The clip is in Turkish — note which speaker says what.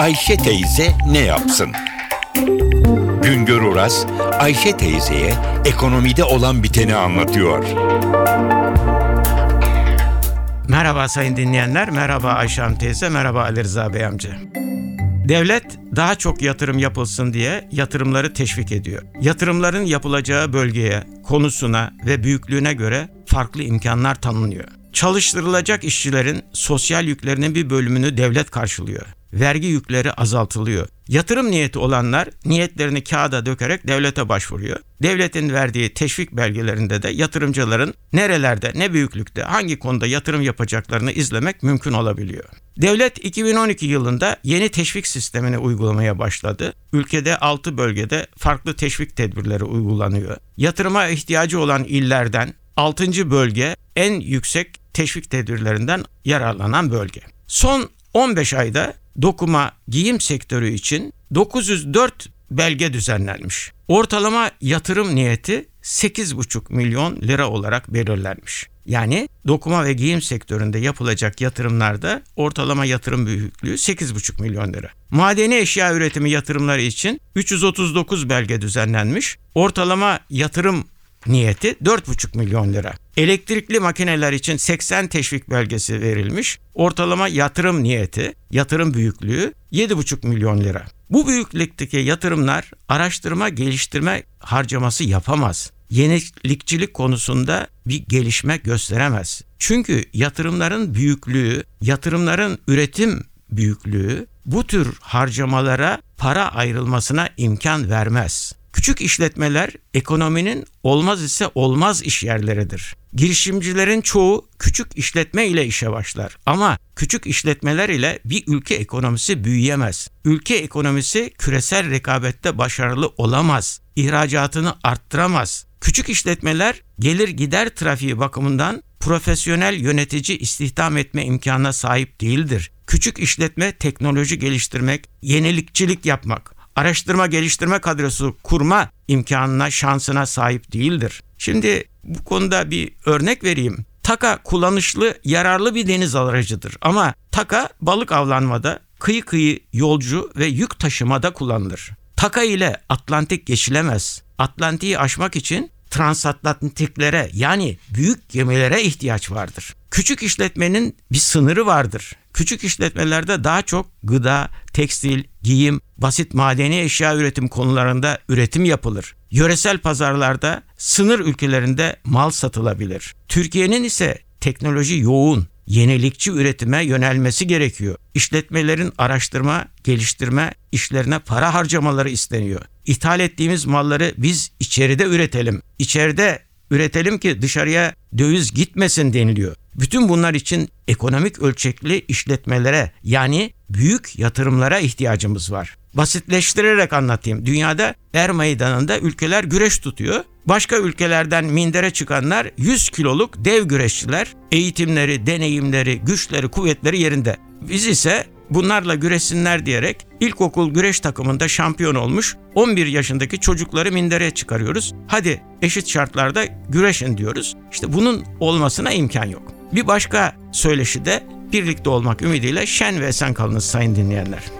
Speaker 1: Ayşe teyze ne yapsın? Güngör Oras, Ayşe teyzeye ekonomide olan biteni anlatıyor.
Speaker 2: Merhaba sayın dinleyenler, merhaba Ayşe Hanım teyze, merhaba Ali Rıza Bey amca. Devlet daha çok yatırım yapılsın diye yatırımları teşvik ediyor. Yatırımların yapılacağı bölgeye, konusuna ve büyüklüğüne göre farklı imkanlar tanınıyor. Çalıştırılacak işçilerin sosyal yüklerinin bir bölümünü devlet karşılıyor. Vergi yükleri azaltılıyor. Yatırım niyeti olanlar niyetlerini kağıda dökerek devlete başvuruyor. Devletin verdiği teşvik belgelerinde de yatırımcıların nerelerde, ne büyüklükte, hangi konuda yatırım yapacaklarını izlemek mümkün olabiliyor. Devlet 2012 yılında yeni teşvik sistemini uygulamaya başladı. Ülkede 6 bölgede farklı teşvik tedbirleri uygulanıyor. Yatırıma ihtiyacı olan illerden 6. bölge en yüksek teşvik tedbirlerinden yararlanan bölge. Son 15 ayda dokuma giyim sektörü için 904 belge düzenlenmiş. Ortalama yatırım niyeti 8,5 milyon lira olarak belirlenmiş. Yani dokuma ve giyim sektöründe yapılacak yatırımlarda ortalama yatırım büyüklüğü 8,5 milyon lira. Madeni eşya üretimi yatırımları için 339 belge düzenlenmiş. Ortalama yatırım niyeti 4,5 milyon lira. Elektrikli makineler için 80 teşvik belgesi verilmiş. Ortalama yatırım niyeti, yatırım büyüklüğü 7,5 milyon lira. Bu büyüklükteki yatırımlar araştırma geliştirme harcaması yapamaz. Yenilikçilik konusunda bir gelişme gösteremez. Çünkü yatırımların büyüklüğü, yatırımların üretim büyüklüğü bu tür harcamalara para ayrılmasına imkan vermez. Küçük işletmeler ekonominin olmaz ise olmaz iş yerleridir. Girişimcilerin çoğu küçük işletme ile işe başlar ama küçük işletmeler ile bir ülke ekonomisi büyüyemez. Ülke ekonomisi küresel rekabette başarılı olamaz. İhracatını arttıramaz. Küçük işletmeler gelir gider trafiği bakımından profesyonel yönetici istihdam etme imkanına sahip değildir. Küçük işletme teknoloji geliştirmek, yenilikçilik yapmak, araştırma geliştirme kadrosu kurma imkanına, şansına sahip değildir. Şimdi bu konuda bir örnek vereyim. Taka kullanışlı, yararlı bir deniz aracıdır ama taka balık avlanmada, kıyı kıyı yolcu ve yük taşımada kullanılır. Taka ile Atlantik geçilemez. Atlantik'i aşmak için transatlantiklere yani büyük gemilere ihtiyaç vardır. Küçük işletmenin bir sınırı vardır. Küçük işletmelerde daha çok gıda, tekstil, giyim, basit madeni eşya üretim konularında üretim yapılır. Yöresel pazarlarda sınır ülkelerinde mal satılabilir. Türkiye'nin ise teknoloji yoğun, yenilikçi üretime yönelmesi gerekiyor. İşletmelerin araştırma, geliştirme işlerine para harcamaları isteniyor. İthal ettiğimiz malları biz içeride üretelim. İçeride üretelim ki dışarıya döviz gitmesin deniliyor. Bütün bunlar için ekonomik ölçekli işletmelere yani büyük yatırımlara ihtiyacımız var. Basitleştirerek anlatayım. Dünyada er meydanında ülkeler güreş tutuyor. Başka ülkelerden mindere çıkanlar 100 kiloluk dev güreşçiler. Eğitimleri, deneyimleri, güçleri, kuvvetleri yerinde. Biz ise bunlarla güreşsinler diyerek ilkokul güreş takımında şampiyon olmuş 11 yaşındaki çocukları mindere çıkarıyoruz. Hadi eşit şartlarda güreşin diyoruz. İşte bunun olmasına imkan yok. Bir başka söyleşi de birlikte olmak ümidiyle şen ve esen kalınız sayın dinleyenler.